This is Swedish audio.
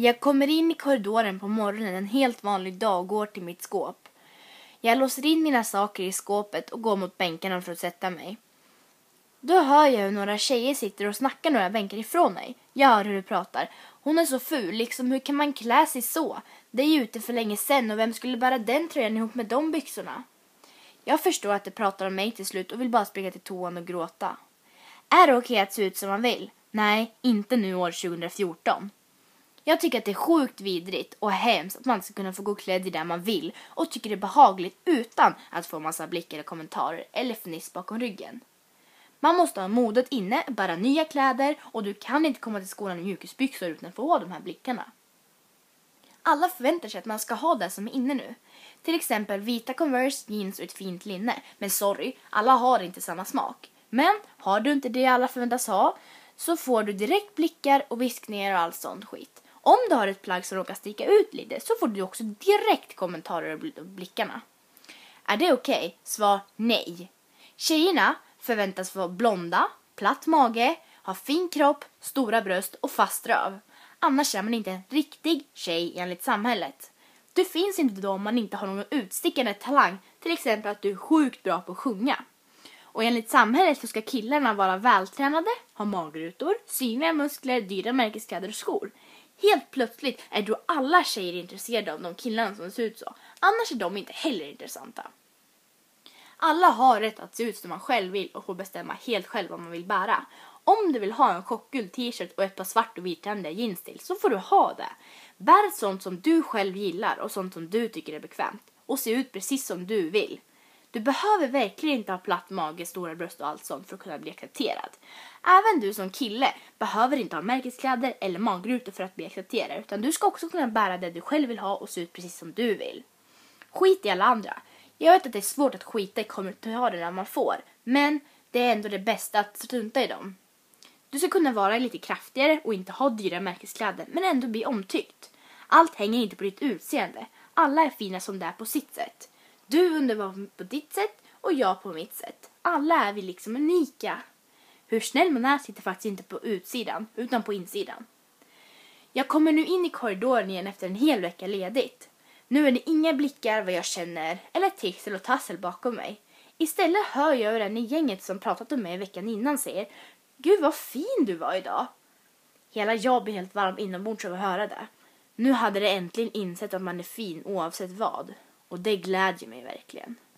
Jag kommer in i korridoren på morgonen en helt vanlig dag och går till mitt skåp. Jag låser in mina saker i skåpet och går mot bänkarna för att sätta mig. Då hör jag hur några tjejer sitter och snackar några bänkar ifrån mig. Jag hör hur de pratar. Hon är så ful, liksom hur kan man klä sig så? Det är ju ute för länge sen och vem skulle bära den tröjan ihop med de byxorna? Jag förstår att de pratar om mig till slut och vill bara springa till toan och gråta. Är det okej att se ut som man vill? Nej, inte nu år 2014. Jag tycker att det är sjukt vidrigt och hemskt att man ska kunna få gå klädd i det man vill och tycker det är behagligt utan att få massa blickar och kommentarer eller fniss bakom ryggen. Man måste ha modet inne, bära nya kläder och du kan inte komma till skolan i mjukisbyxor utan att få de här blickarna. Alla förväntar sig att man ska ha det som är inne nu. Till exempel vita Converse, jeans och ett fint linne. Men sorry, alla har inte samma smak. Men har du inte det alla förväntas ha så får du direkt blickar och viskningar och allt sånt skit. Om du har ett plagg som råkar sticka ut lite så får du också direkt kommentarer och blickarna. Är det okej? Okay? Svar nej. Tjejerna förväntas vara blonda, platt mage, ha fin kropp, stora bröst och fast röv. Annars är man inte en riktig tjej enligt samhället. Du finns inte då om man inte har någon utstickande talang, till exempel att du är sjukt bra på att sjunga. Och enligt samhället så ska killarna vara vältränade, ha magrutor, synliga muskler, dyra märkeskläder och skor. Helt plötsligt är då alla tjejer intresserade av de killarna som ser ut så. Annars är de inte heller intressanta. Alla har rätt att se ut som man själv vill och få bestämma helt själv vad man vill bära. Om du vill ha en chockgul t-shirt och ett par svart och viträndiga jeans till så får du ha det. Bär sånt som du själv gillar och sånt som du tycker är bekvämt. Och se ut precis som du vill. Du behöver verkligen inte ha platt mage, stora bröst och allt sånt för att kunna bli accepterad. Även du som kille behöver inte ha märkeskläder eller magrutor för att bli accepterad utan du ska också kunna bära det du själv vill ha och se ut precis som du vill. Skit i alla andra. Jag vet att det är svårt att skita i kommentarerna man får men det är ändå det bästa att strunta i dem. Du ska kunna vara lite kraftigare och inte ha dyra märkeskläder men ändå bli omtyckt. Allt hänger inte på ditt utseende. Alla är fina som det är på sitt sätt. Du underbar på ditt sätt och jag på mitt sätt. Alla är vi liksom unika. Hur snäll man är sitter faktiskt inte på utsidan utan på insidan. Jag kommer nu in i korridoren igen efter en hel vecka ledigt. Nu är det inga blickar vad jag känner eller tixel och tassel bakom mig. Istället hör jag hur den i gänget som pratat om mig veckan innan säger Gud vad fin du var idag. Hela jag blir helt varm inombords av att höra det. Nu hade det äntligen insett att man är fin oavsett vad. Och det glädjer mig verkligen.